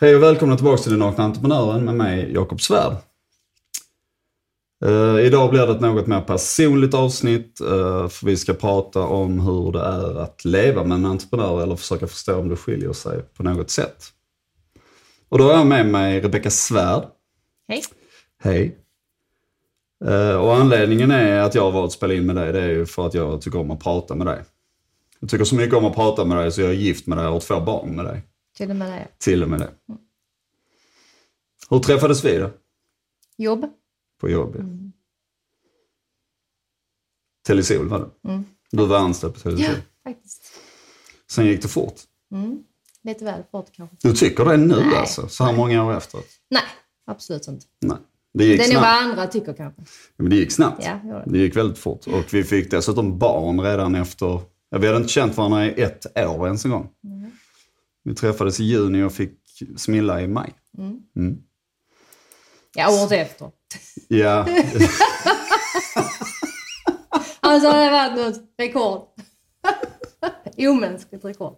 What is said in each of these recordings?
Hej och välkomna tillbaka till Den Nakna Entreprenören med mig, Jakob Svärd. Uh, idag blir det ett något mer personligt avsnitt, uh, för vi ska prata om hur det är att leva med en entreprenör eller försöka förstå om det skiljer sig på något sätt. Och då har jag med mig Rebecka Svärd. Hej. Hej. Uh, och anledningen är att jag har valt att spela in med dig, det är ju för att jag tycker om att prata med dig. Jag tycker så mycket om att prata med dig så jag är gift med dig och har två barn med dig. Till och med det. Till och med det. Hur träffades vi då? Jobb. På jobb, ja. Telesol var det. Mm. Du var anställd på Telesol. Ja, faktiskt. Sen gick det fort. Mm. Lite väl fort kanske. Du tycker det nu Nej. alltså? Så här många år efteråt? Nej, absolut inte. Nej. Det gick Det är nog vad snabbt. andra tycker kanske. Men det gick snabbt. Ja, det det. Gick väldigt fort. Och vi fick dessutom barn redan efter... Ja, vi hade inte känt varandra i ett år ens en gång. Mm. Vi träffades i juni och fick Smilla i maj. Mm. Ja, året efter. Ja, Alltså det har varit något rekord. Omänskligt rekord.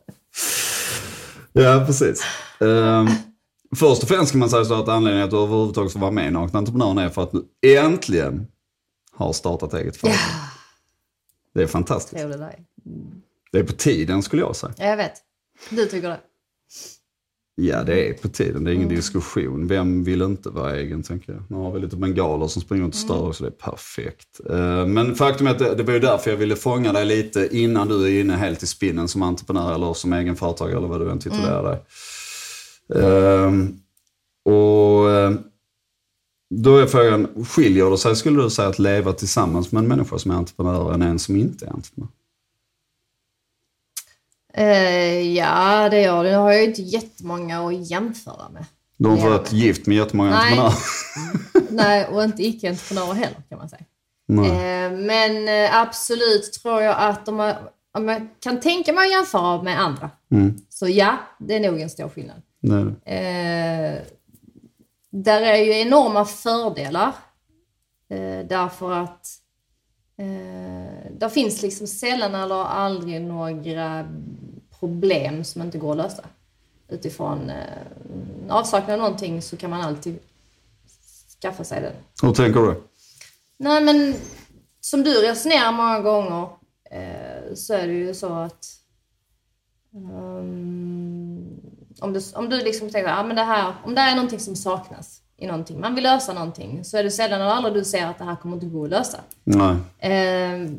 ja precis. Ehm, först och främst kan man säga så att anledningen att du överhuvudtaget får vara med i Nakna Entreprenören är för att du äntligen har startat eget företag. Det är fantastiskt. Trevlig dag. Det är på tiden skulle jag säga. Ja, jag vet. Du tycker det? Ja, det är på tiden. Det är ingen diskussion. Vem vill inte vara egen, tänker jag. Nu har vi lite bengaler som springer runt och stör, så det är perfekt. Eh, Men faktum är att det, det var ju därför jag ville fånga dig lite innan du är inne helt i spinnen som entreprenör eller som egen företagare eller vad du än titulerar dig. Ehm, och eh, då är frågan, skiljer det sig, skulle du säga, att leva tillsammans med en människa som är entreprenör än en som inte är entreprenör? Eh, ja, det gör det. Nu har jag ju inte jättemånga att jämföra med. Du har inte varit gift med jättemånga Nej. entreprenörer? Nej, och inte icke-entreprenörer heller kan man säga. Eh, men eh, absolut tror jag att om man, om man kan tänka mig att jämföra med andra, Mm. så ja, det är nog en stor skillnad. Eh, där är ju enorma fördelar. Eh, därför att eh, där finns liksom sällan eller aldrig några problem som inte går att lösa. Utifrån eh, avsaknad av någonting så kan man alltid skaffa sig den. Hur tänker du? Nej men som du resonerar många gånger eh, så är det ju så att ehm, om, du, om du liksom tänker att ah, men det här, om det är någonting som saknas i någonting, man vill lösa någonting, så är det sällan eller aldrig du ser att det här kommer inte gå att lösa. Nej. Eh,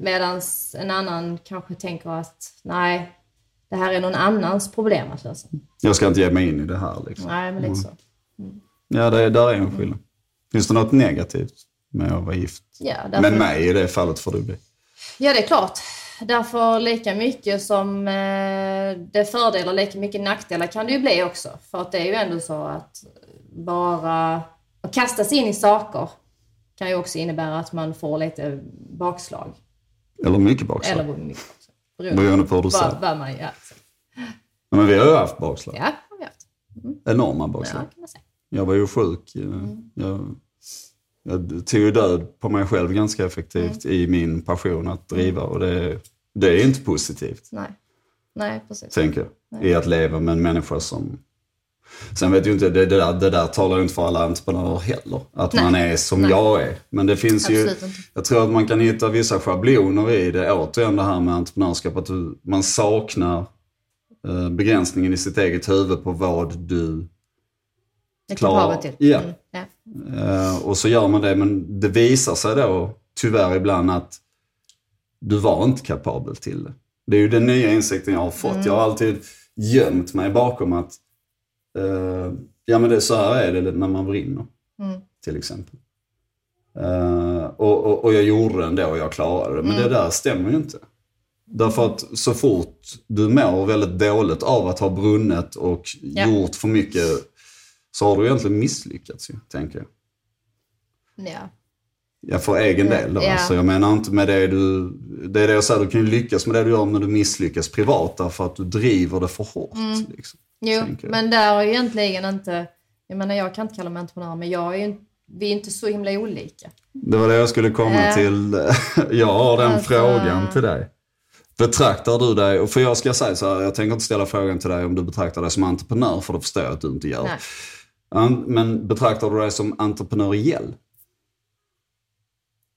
Medan en annan kanske tänker att nej, det här är någon annans problem att lösa. Jag ska inte ge mig in i det här. Liksom. Nej, men lite så. Ja, det, där är en skillnad. Finns det något negativt med att vara gift? Ja, därför- Men mig i det fallet får du bli. Ja, det är klart. Därför lika mycket som eh, det är fördelar, lika mycket nackdelar kan det ju bli också. För att det är ju ändå så att bara att kasta sig in i saker kan ju också innebära att man får lite bakslag. Eller mycket bakslag. Eller mycket bakslag. Beroende på hur du ser. vad, man gör. Ja, Men vi har ju haft bakslag. Ja, har vi haft. Enorma Ja, bakslag. kan man säga. Jag var ju sjuk. Jag, jag, jag tog ju död på mig själv ganska effektivt i min passion att driva. Och det, det är inte positivt, Nej. Nej, precis. tänker jag. I att leva med en människa som... Sen vet jag inte, det, det, där, det där talar ju inte för alla entreprenörer heller. Att Nej. man är som Nej. jag är. Men det finns ju... Absolut inte. Jag tror att man kan hitta vissa schabloner i det. Återigen det här med entreprenörskap. Att du, man saknar eh, begränsningen i sitt eget huvud på vad du... Det är Klar- kapabel till. Ja. Mm, ja. Eh, och så gör man det. Men det visar sig då tyvärr ibland att du var inte kapabel till det. Det är ju den nya insikten jag har fått. Jag har alltid gömt mig bakom att eh, ja men det, så här är det när man brinner. Mm. Till exempel. Eh, och, och, och jag gjorde det ändå och jag klarade det. Men Mm. det där stämmer ju inte. Därför att så fort du mår väldigt dåligt av att ha brunnit och Ja. gjort för mycket så har du egentligen misslyckats ju, tänker jag. Ja. Ja, för egen del då. ja. Alltså, jag menar inte med det du... Det är det jag säger, du kan ju lyckas med det du gör när du misslyckas privat därför att du driver det för hårt. Liksom, Jo, men där är ju egentligen inte... Jag menar, jag kan inte kalla mig entreprenör, men jag är ju, vi är inte så himla olika. Det var det jag skulle komma Ja. till. Jag har den Alltså- frågan till dig. Betraktar du dig, för jag ska säga så här, jag tänker inte ställa frågan till dig om du betraktar dig som entreprenör, för det förstår jag att du inte gör. Nej. Men betraktar du dig som entreprenöriell?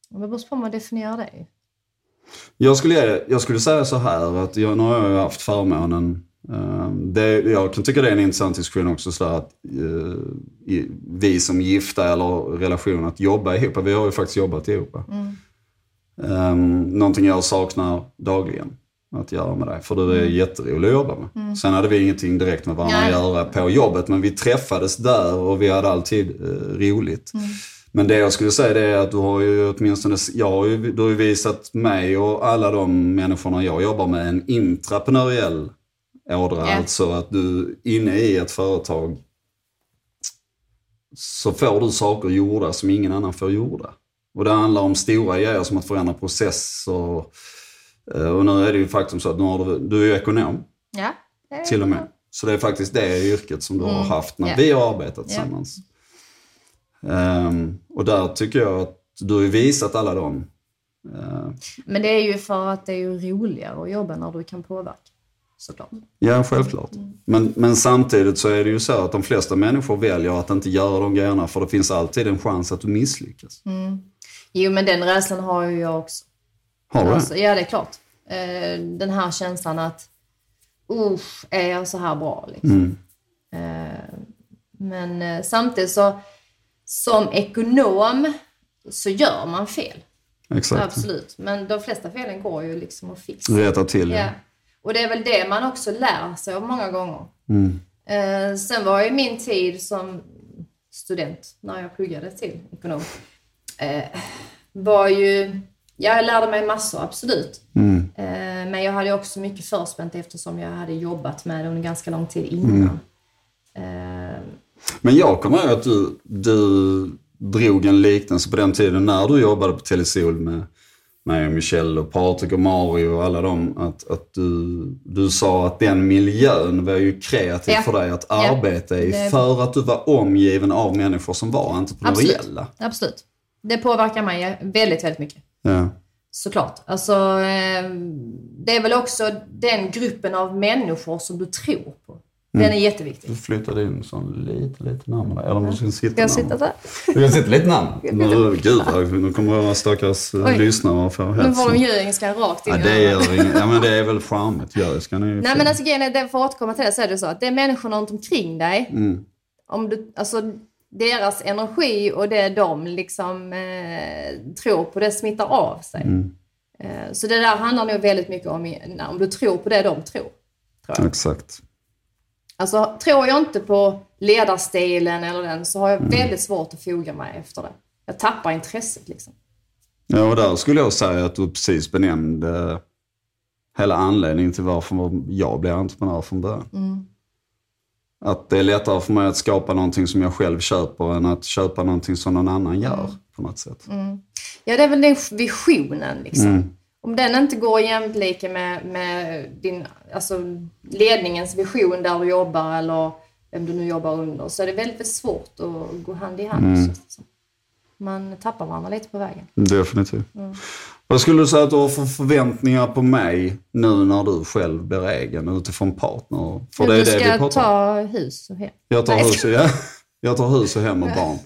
Det beror på hur man definierar det. Jag skulle, jag skulle säga så här att jag, nu har jag ju haft förmånen. eh, det, jag kan tycka det är en intressant diskussion också så att eh, vi som gifta eller relation att jobba ihop. Vi har ju faktiskt jobbat ihop. Um, någonting jag saknar dagligen att göra med dig. För du är jätterolig att jobba med. Sen hade vi ingenting direkt med varandra Nej. att göra på jobbet. Men vi träffades där och vi hade alltid eh, roligt. Men det jag skulle säga det är att du har ju åtminstone, jag har ju, du har ju visat mig och alla de människorna jag jobbar med en intraprenöriell ådra. Ja. Alltså att du inne i ett företag så får du saker gjorda som ingen annan får gjorda. Och det handlar om stora grejer som att förändra processer. Eh, Och nu är det ju faktum så att nu har du, du är ju ekonom Ja, till och med. Så det är faktiskt det yrket som du har haft när Ja. vi har arbetat tillsammans. Ehm, och där tycker jag att du har visat alla dem. Eh, Men det är ju för att det är ju roligare att jobba när du kan påverka. Såklart. ja, självklart. Men, men samtidigt så är det ju så att de flesta människor väljer att inte göra de grejerna för det finns alltid en chans att du misslyckas. Jo, men den rädslan har ju jag också. Har du? Alltså, ja, det är klart. Eh, den här känslan att, usch, är jag så här bra? Liksom. Eh, men eh, samtidigt så, som ekonom så gör man fel. Exakt. Absolut. Men de flesta felen går ju liksom att fixa. Rätta till Ja. ja. Och det är väl det man också lär sig av många gånger. Mm. Eh, sen var ju min tid som student, när jag pluggade till ekonom, eh, var ju... Jag lärde mig massor, absolut. Mm. Eh, men jag hade också mycket förspänt eftersom jag hade jobbat med det under ganska lång tid innan. Eh, Men jag kommer ihåg att du, du drog en liknelse på den tiden när du jobbade på Telesol med mig och Michelle och Patrik och Mario och alla dem. Att, att du, du sa att den miljön var ju kreativ Ja. för dig att Ja. arbeta i. Det- För att du var omgiven av människor som var entreprenöriella. absolut. Det påverkar mig väldigt, väldigt mycket. Ja. Såklart. Alltså, eh, det är väl också den gruppen av människor som du tror på. Den är jätteviktig. Du flyttade in sån lite, lite närmare. Eller om du ska sitta Ska jag närmare. så? Du kan sitta lite närmare. Nu, gud, nu kommer våra stackars eh, Oj. lyssnare att få Nu hets. får de djuringska rakt in Ja, det gör inget. Ja, men det är väl charmigt. Ska ni ju Nej men alltså grejen är, för att återkomma till det så är det så att det är människorna runt omkring dig. Mm. Om du, alltså deras energi och det de liksom eh, tror på, det smittar av sig. Mm. Eh, så det där handlar nog väldigt mycket om, om du tror på det de tror. tror jag. Exakt. Alltså tror jag inte på ledarstilen eller den så har jag Mm. väldigt svårt att foga mig efter det. Jag tappar intresset liksom. Ja, och där skulle jag säga att du precis benämnde hela anledningen till varför jag blev entreprenör från början. Mm. Att det är lättare för mig att skapa någonting som jag själv köper än att köpa någonting som någon annan gör Mm. på något sätt. Ja, det är väl den visionen liksom. Mm. Om den inte går jämlika med, med din, alltså ledningens vision där du jobbar eller vem du nu jobbar under så är det väldigt, väldigt svårt att gå hand i hand. Mm. Man tappar varandra lite på vägen. Definitivt. Mm. Vad skulle du säga att du har för förväntningar på mig nu när du själv blir egen utifrån partner? För det är du det vi ska pratar om. ta hus och hem. Jag tar, Nej, hus, och, ja, jag tar hus och hem och barn.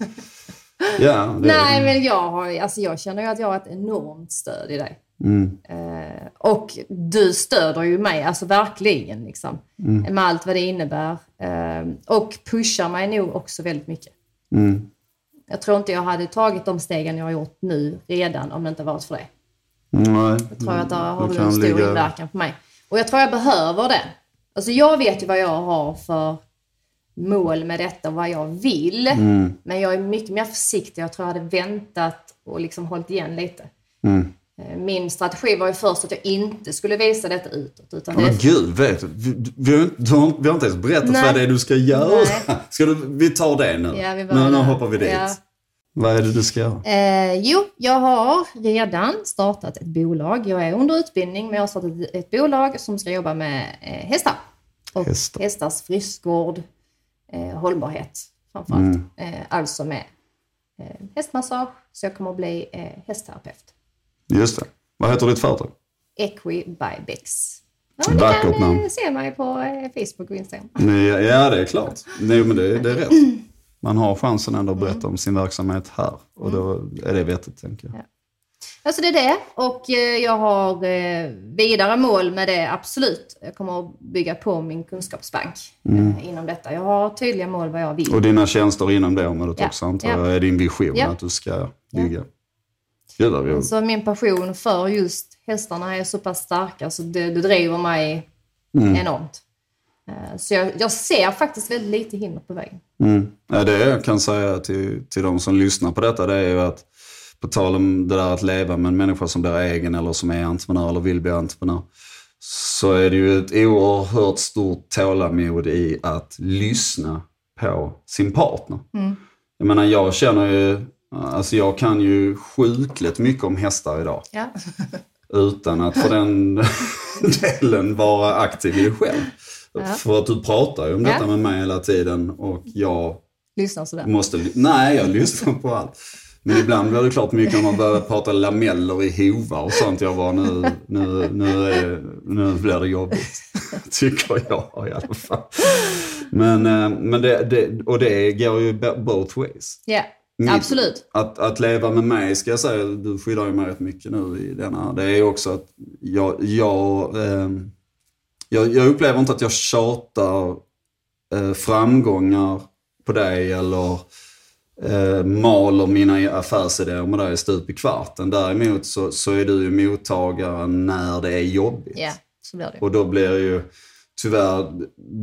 Ja, det, Nej, men jag, har, alltså jag känner ju att jag har ett enormt stöd i dig. Mm, Eh, och du stöder ju mig, alltså verkligen. Liksom, Mm. Med allt vad det innebär. Eh, och pushar mig nog också väldigt mycket. mm, Jag tror inte jag hade tagit de stegen jag har gjort nu redan om det inte varit för det. Nej. Jag tror att där har Det en stor ligga- inverkan på mig. Och jag tror jag behöver det. Alltså jag vet ju vad jag har för mål med detta och vad jag vill. Mm. Men jag är mycket mer försiktig. Jag tror jag hade väntat och liksom hållit igen lite. Mm. Eh, Min strategi var ju först att jag inte skulle visa detta utåt. Utan Ja, Men det, gud, vet du, vi, vi, har, inte- ens berättat Nej. vad det är du ska göra. Nej. Ska du, vi tar det nu. Ja, vi nu, nu hoppar vi dit. Ja. Vad är det du ska göra? Eh, jo, jag har redan startat ett bolag. Jag är under utbildning, men jag har startat ett bolag som ska jobba med eh, hästar. Och Hästar. hästars friskvård, eh, hållbarhet framförallt. Mm. Eh, alltså med eh, hästmassage, så jag kommer att bli eh, hästterapeut. Just det. Vad heter ditt företag? Equi by Bex. Ja, ni Vackert kan eh, namn. se mig på eh, Facebook och Instagram. Nej, Ja, det är klart. Nej, men det, det är rätt. Man har chansen ändå att berätta om sin verksamhet här. Och då är det vettigt, tänker jag. Alltså det är det. Och eh, jag har eh, vidare mål med det, absolut. Jag kommer att bygga på min kunskapsbank eh, inom detta. Jag har tydliga mål vad jag vill. Och dina tjänster inom det området Ja. också, antar Ja. jag, är din vision Ja. att du ska bygga. Gud vad roligt. Så min passion för just hästarna är så pass starka så det, det driver mig enormt. Eh, Så jag, jag ser faktiskt väldigt lite hinder på vägen. Mm. Ja, det jag kan säga till, till de som lyssnar på detta, det är ju att på tal om det där att leva med en människa som blir egen eller som är entreprenör eller vill bli entreprenör, så är det ju ett oerhört stort tålamod i att lyssna på sin partner. Jag menar, jag känner ju, alltså jag kan ju sjukligt mycket om hästar idag. Ja. Utan att för den delen vara aktiv i det själv. För att du pratar ju om detta med mig hela tiden och jag Lyssnar sådär. måste... Nej, jag lyssnar på allt. Men ibland blir det klart mycket om man börjar prata lameller i hovar och sånt. Jag var nu, nu, nu, är, nu blir det jobbigt. Tycker jag i alla fall. Men, eh, men det, det, och det går ju both ways. Ja, Mitt- absolut. Att, att leva med mig ska jag säga, du skyddar ju mig rätt mycket nu i denna. Det är också att jag, jag, ehm, jag, jag upplever inte att jag tjatar eh, framgångar på dig eller eh, maler mina affärsidéer med dig stup i kvarten. Däremot så, så är du ju mottagaren när det är jobbigt. Ja, så blir det. Och då blir ju, tyvärr,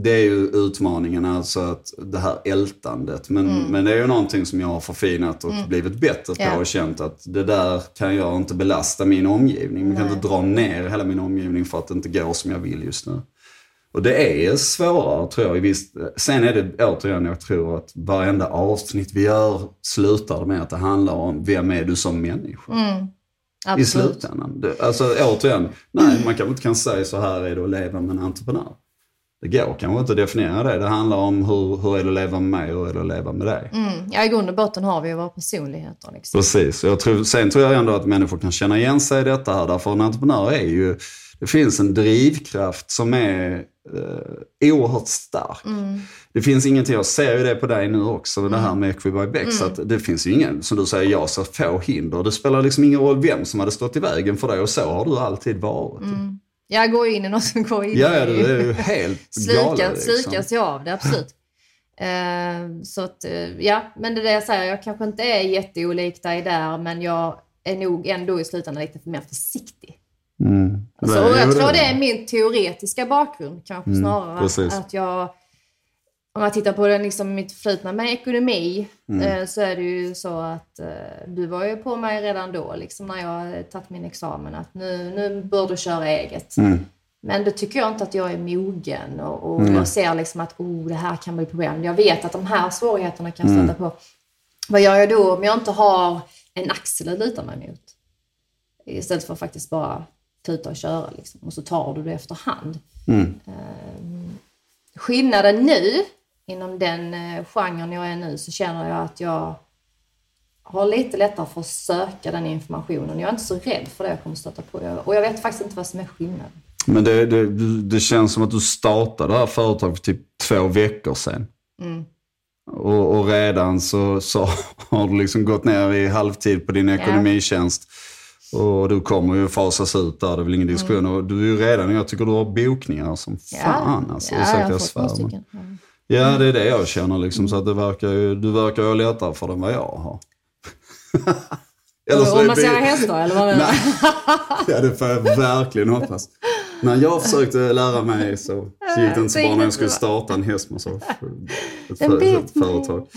det är ju utmaningen alltså att det här ältandet. Men, men det är ju någonting som jag har förfinat och blivit bättre på Ja. och känt att det där kan jag inte belasta min omgivning. Man kan inte dra ner hela min omgivning för att det inte går som jag vill just nu. Och det är svårare tror jag. i Visst. Sen är det återigen, jag tror att varenda avsnitt vi gör slutar med att det handlar om vem är du som människa i Absolut. slutändan. Det, alltså återigen, nej man kanske inte kan säga så här är det att leva med en entreprenör. Det går kanske inte att definiera det. Det handlar om hur, hur är det att leva med mig och hur är det att leva med dig. Mm. Ja, i grund och botten har vi ju våra personligheter. Liksom. Precis. Jag tror, sen tror jag ändå att människor kan känna igen sig i detta här. Därför en entreprenör är ju, det finns en drivkraft som är eh, oerhört stark. Det finns ingenting, jag ser ju det på dig nu också, det här med Equibuy att det finns ju ingen, som du säger, jag ser få hinder. Det spelar liksom ingen roll vem som hade stått i vägen för dig och så har du alltid varit. Jag går in i något som går in Ja, ja, i... du är ju helt. Slukas, Liksom. slukas jag av det, absolut. Eh, så att, eh, ja, men det är det jag säger, jag kanske inte är jätteolik dig där, men jag är nog ändå i slutändan lite mer försiktig. Mm. Alltså, och jag tror det är min teoretiska bakgrund kanske snarare. Mm, precis. Att jag, om jag tittar på den, liksom, mitt förflutna med ekonomi Mm. eh, så är det ju så att eh, du var ju på mig redan då, liksom, när jag tagit min examen, att nu, nu bör du köra eget. Mm. Men då tycker jag inte att jag är mogen och, och jag ser liksom att oh, det här kan bli problem. Jag vet att de här svårigheterna kan jag stöta på. Vad gör jag då om jag inte har en axel att luta mig mot? Istället för att faktiskt bara tuta och köra liksom. och så tar du det efterhand. Mm. Ehm, skillnaden nu, inom den eh, genren jag är nu, så känner jag att jag har lite lättare för att söka den informationen. Jag är inte så rädd för det jag kommer stöta på. Jag- Och jag vet faktiskt inte vad som är skillnaden. Men det, det, det känns som att du startade det här företaget för typ två veckor sedan. Mm. Och, och redan så, så har du liksom gått ner i halvtid på din ekonomitjänst. Och du kommer ju fasas ut där, det är väl ingen diskussion. Och du är ju redan, jag tycker du har bokningar som fan alltså. ja, jag Ursäkta har jag några svär. Ja. Det är det jag känner liksom. Så att det verkar ju, du verkar ju ha lättare för det än vad jag har. Och, så är massera det- hästar eller vad menar du? Ja, det får jag verkligen hoppas. När jag försökte lära mig så gick det inte så bra när jag skulle starta en hästmassage. Ett, ett företag.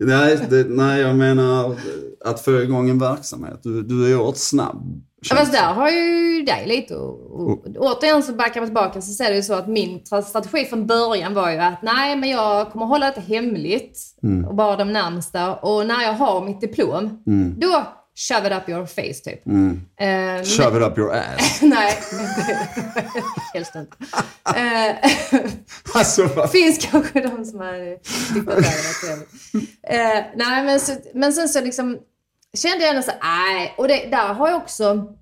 Nej, det, nej, jag menar att få igång en verksamhet. Du, du är oerhört snabb. Ja, fast där har ju dig lite och, och, återigen så backar man tillbaka så ser det ju så att min tra- strategi från början var ju att nej men jag kommer hålla det hemligt och bara de närmsta och när jag har mitt diplom då shove it up your face typ. Mm. Eh, Shove it up your ass. Nej, helst inte. Eh, Alltså, finns kanske de som har tyckt att det var trevligt. Eh, nej, men, så, men sen så liksom kände jag ändå så nej. Och det, där har jag också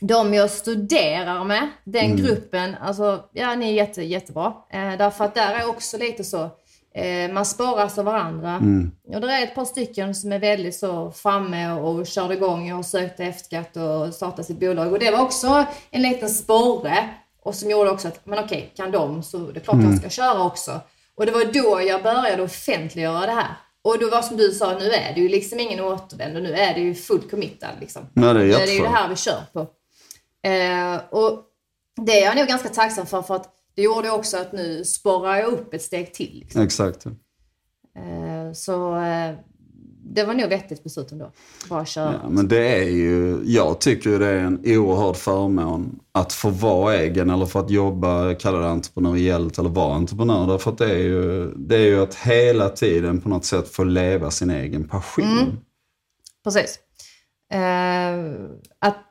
de jag studerar med, den gruppen, alltså ja, ni är jätte, jättebra. Eh, därför att där är också lite så, man sparas av varandra. Och det är ett par stycken som är väldigt så framme och körde igång och sökte F-skatt och startade sitt bolag. Och det var också en liten sporre. Och som gjorde också att, men okej, kan de så det är klart jag ska köra också. Och det var då jag började offentliggöra det här. Och då var som du sa, nu är det ju liksom ingen återvändo, nu är det ju fullt committad liksom. Ja, det är det är ju det här vi kör på. Eh, och det är jag nog ganska tacksam för, för att det gjorde också att nu sporrar jag upp ett steg till. Liksom. Exakt. Eh, så eh, det var nog vettigt beslut ändå. Bara köra. Ja, men det är ju, jag tycker ju det är en oerhörd förmån att få vara egen eller för att jobba, kalla det entreprenöriellt eller vara entreprenör. Därför att det är, ju, det är ju att hela tiden på något sätt få leva sin egen passion. Precis. Eh, att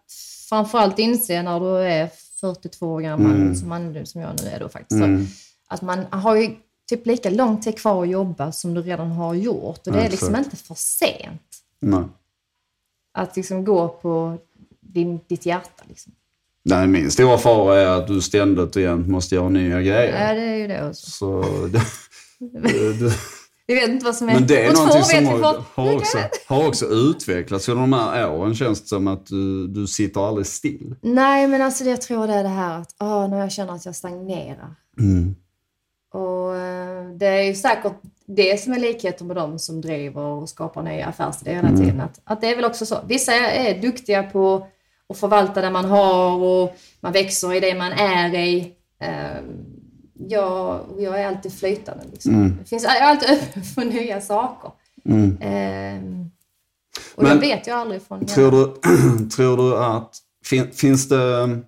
framförallt inse när du är 42 år gammal, som, man, som jag nu är då faktiskt, så, att man har ju typ lika lång tid kvar att jobba som du redan har gjort. Och det är liksom inte för sent Nej. att liksom gå på din, ditt hjärta. Liksom. Nej, min stora fara är att du ständigt och jämt måste göra nya grejer. Ja, det är ju det också. Så det, det, Vi vet inte vad som är... men det är någonting som har, har, också, har också utvecklats under de här åren. Känns det som att du, du sitter aldrig still. Nej, men alltså jag tror det är det här att ah, när jag känner att jag stagnerar. Och eh, det är ju säkert det som är likheten med de som driver och skapar nya affärsidéer hela tiden. Att, att det är väl också så. Vissa är, duktiga på att förvalta det man har och man växer i det man är i. Eh, jag, jag är alltid flytande. Liksom. Det finns, jag är alltid öppen för nya saker. Eh, och Men det vet jag aldrig från... Tror du, tror du att, fin, finns det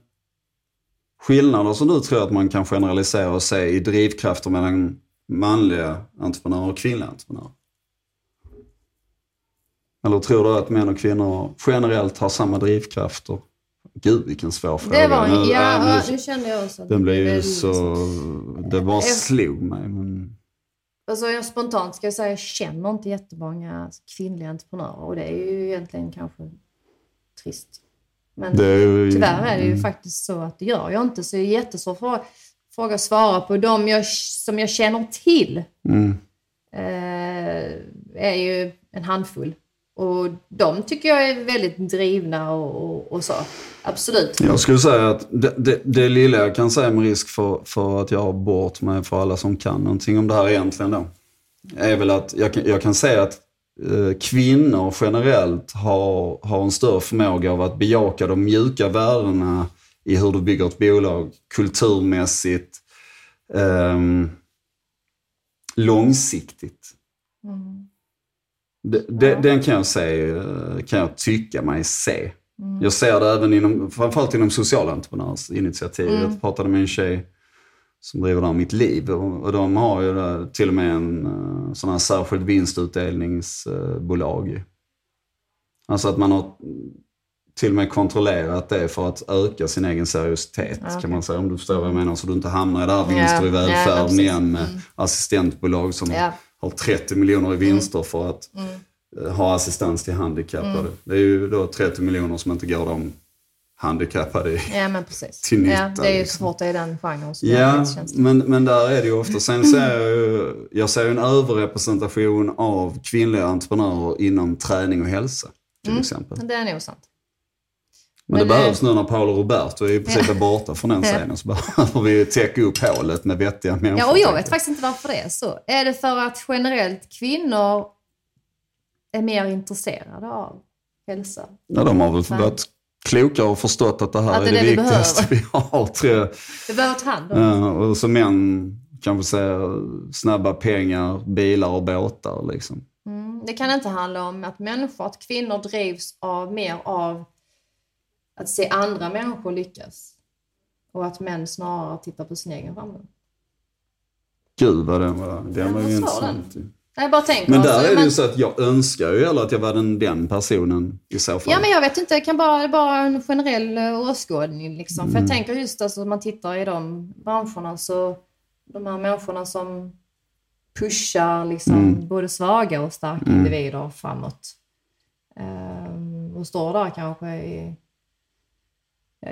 skillnader som du tror att man kan generalisera och se i drivkrafter mellan manliga entreprenörer och kvinnliga entreprenörer? Eller tror du att män och kvinnor generellt har samma drivkrafter? Gud, vilken svår fråga. Det var Nu- ja, nu- nu kände jag också Den blev ju så... Det bara slog mig. Men... Alltså jag spontant ska jag säga, jag känner inte jättemånga kvinnliga entreprenörer och det är ju egentligen kanske trist. Men Det är ju, tyvärr är det ju faktiskt så att det gör jag inte, så det är jättesvår fråga, fråga att svara på. De jag, som jag känner till Mm. eh, är ju en handfull. Och de tycker jag är väldigt drivna och, och, och så. Absolut. Jag skulle säga att det, det, det lilla jag kan säga med risk för, för att jag har bort mig för alla som kan någonting om det här egentligen då. Är väl att jag kan, jag kan säga att eh, kvinnor generellt har, har en större förmåga av att bejaka de mjuka värdena i hur du bygger ett bolag kulturmässigt, eh, långsiktigt. Det, Den kan jag, säga, kan jag tycka mig se. Jag ser det även inom, framförallt inom socialentreprenörsinitiativ. Jag pratade med en tjej som driver där Mitt Liv och, de har ju där, till och med en uh, sån här särskild vinstutdelningsbolag. alltså att man har till och med kontrollerat det för att öka sin egen seriositet okej. kan man säga. Om du förstår vad jag menar. Så du inte hamnar i det här vinster Ja, i välfärden precis. igen med assistentbolag som Ja. Har 30 miljoner i vinster för att eh, ha assistans till handikappade. Det är ju då 30 miljoner som inte går de handikappade i. Ja, men precis. Till nytta, ja, det är ju liksom. det är den genren Ja, men, men där är det ju ofta. Sen ser jag ju, jag ser en överrepresentation av kvinnliga entreprenörer inom träning och hälsa. Till exempel. Men Det är nog sant. Men, det men, eh, behövs nu när Paolo Roberto i princip är borta från den scenen. Så behöver vi täcka upp hålet med vettiga människor. Ja, och jag vet faktiskt inte varför det är så. Är det för att generellt kvinnor är mer intresserade av hälsa? Ja, de har väl varit kloka och förstått att det här Att är det, vi viktigaste vi har. Tror jag. Vi behöver ta hand om Ja, och som män kanske säger snabba pengar, bilar och båtar. Liksom. mm. Det kan inte handla om att människor, att kvinnor drivs av mer av att se andra människor lyckas. Och att män snarare tittar på sin egen framgång. Gud vad den var, den var ju sa intressant. Jag bara tänker. Men alltså, där är det men- ju så att jag önskar ju hellre att jag var den, den personen i så fall. Ja, men jag vet inte. Det kan bara vara en generell eh, åskådning. Liksom. För jag tänker just alltså, om man tittar i de branscherna så de här människorna som pushar liksom, både svaga och starka individer framåt. Ehm, och står där kanske i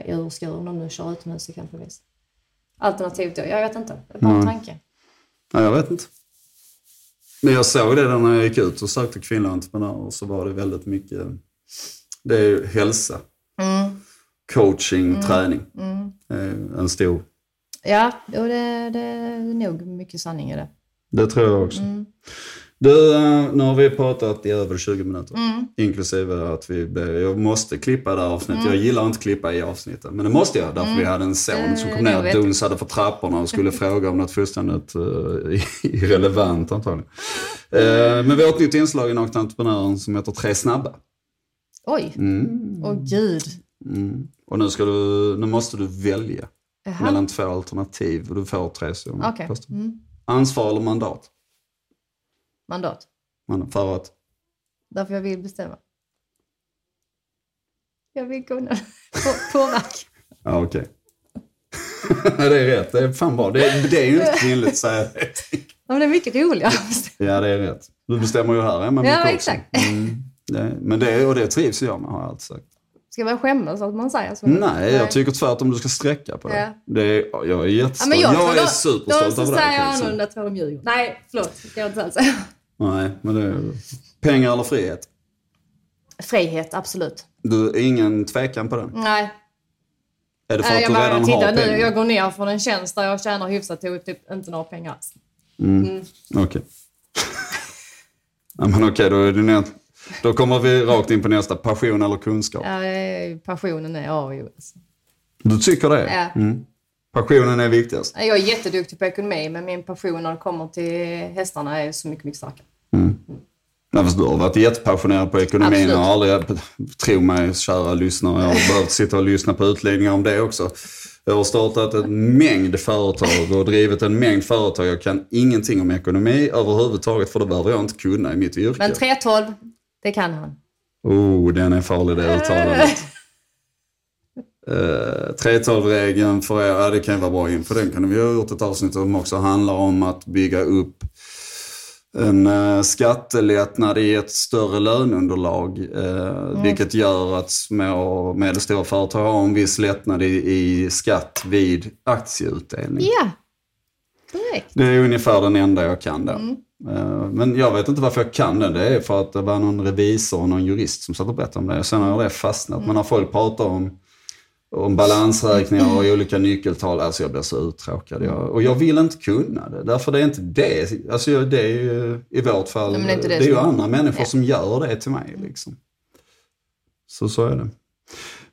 urskur om de nu kör utomhus exempelvis. Alternativt då, jag vet inte. Det är bara en tanke. Ja, jag vet inte. Men jag såg det där när jag gick ut och sökte kvinnliga entreprenörer så var det väldigt mycket, det är ju hälsa, Mm. coaching, träning. Eh, En stor, Ja, jo, det, det är nog mycket sanning i det. det tror jag också. Mm. Du, eh, nu har vi pratat i över 20 minuter. Mm. Inklusive att vi, jag måste klippa det här avsnittet. Jag gillar inte klippa i avsnitten, men det måste jag. Därför vi hade en son Mm. som kom ner och dunsade för trapporna och skulle fråga om något fullständigt uh, irrelevant antagligen. Eh, men vi har ett nytt inslag i Nakna Entreprenören som heter Tre snabba. Oj, Mm. åh gud. Mm. Och nu, ska du, nu måste du välja Jaha. mellan två alternativ och du får tre. Okej. Först. Mm. Ansvar eller mandat? Mandat. Man, för att? Därför jag vill bestämma. Jag vill kunna på, påverka. Ja, okej. det är rätt. Det är fan bra. Det, det är ju inte kvinnligt säga det. Ja, men det är mycket roligare. Ja, det är rätt. Du bestämmer ju här hemma Ja, mycket också. exakt. Mm. Det, men det, och det trivs jag med har jag alltid sagt. Ska man skämmas att man säger så? Nej, jag tycker tvärtom du ska sträcka på det. Ja. det är, jag är Ja, jättestolt. men jag, jag, är då, superstolt Då över så dig. säger jag annorlunda tror de ljuger. Nej, förlåt. Det ska jag inte alls säga. Nej, men det pengar eller frihet. Frihet, absolut. Du, ingen tvekan på den. Nej. Är det för att jag, du redan har titta, nu, pengar? jag går ner från en tjänst där jag tjänar hyfsat till typ inte några pengar alls. Okej. ja, men okej, då, är det nä- då kommer vi rakt in på nästa. Passion eller kunskap? Ja, är- passionen är A och O. Alltså. Du tycker det? Ja. Mm. Passionen är viktigast? Jag är jätteduktig på ekonomi, men min passion när det kommer till hästarna är så mycket, mycket starkare. Nej, fast du har varit jättepassionerad på ekonomin Absolut. och aldrig, tro mig kära lyssnare, jag har behövt sitta och lyssna på utläggningar om det också. Jag har startat en mängd företag och drivit en mängd företag. Jag kan ingenting om ekonomi överhuvudtaget för det behöver jag inte kunna i mitt yrke. Men 312, det kan han. Oh, den är farlig det uttalandet. Uh, 3.12-regeln för er, ja, det kan ju vara bra info. Den kan vi ha gjort ett avsnitt som också handlar om att bygga upp en uh, skattelättnad i ett större löneunderlag. Uh, Vilket gör att små och medelstora företag har en viss lättnad i, i skatt vid aktieutdelning. Ja, korrekt. Det är ungefär den enda jag kan där. Eh, Men jag vet inte varför jag kan den. Det är för att det var någon revisor och någon jurist som satt och berättade om det. Sen har det fastnat. Men när folk pratar om, om balansräkningar och olika nyckeltal, alltså jag blir så uttråkad. Jag, och jag vill inte kunna det. Därför det är inte det. Alltså det är ju i vårt fall, Nej, det är det det är ju andra människor Ja. som gör det till mig. Liksom. Så så är det.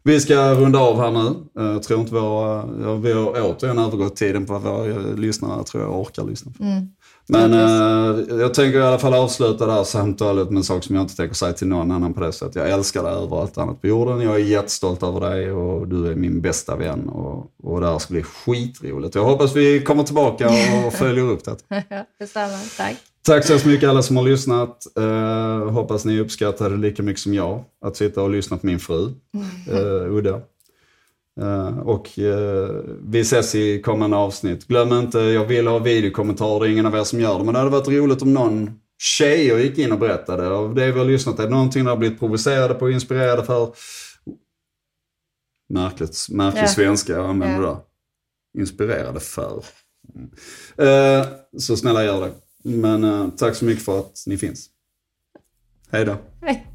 Vi ska runda av här nu. Eh, Jag tror inte våra, vi har återigen övergått tiden på vad våra lyssnare tror jag orkar lyssna på. Mm. Men eh, jag tänker i alla fall avsluta det här samtalet med en sak som jag inte tänker säga till någon annan på det sättet. Jag älskar dig över allt annat på jorden. Jag är jättestolt över dig och du är min bästa vän. Och, och det här ska bli skitroligt. Jag hoppas vi kommer tillbaka och följer upp det. Detsamma, tack. Tack så hemskt mycket alla som har lyssnat. Uh, hoppas ni uppskattade lika mycket som jag. Att sitta och lyssna på min fru, uh, Udda. Eh, och eh, vi ses i kommande avsnitt. Glöm inte, jag vill ha videokommentarer. Det är ingen av er som gör det. Men det hade varit roligt om någon tjejer gick in och berättade. Av det vi har lyssnat är det någonting ni har blivit provocerade på, inspirerade för. Märkligt, märklig Ja. svenska jag använder Ja. där. Inspirerade för. Mm. Eh, så snälla gör det. Men tack så mycket för att ni finns. Hej då. Hej.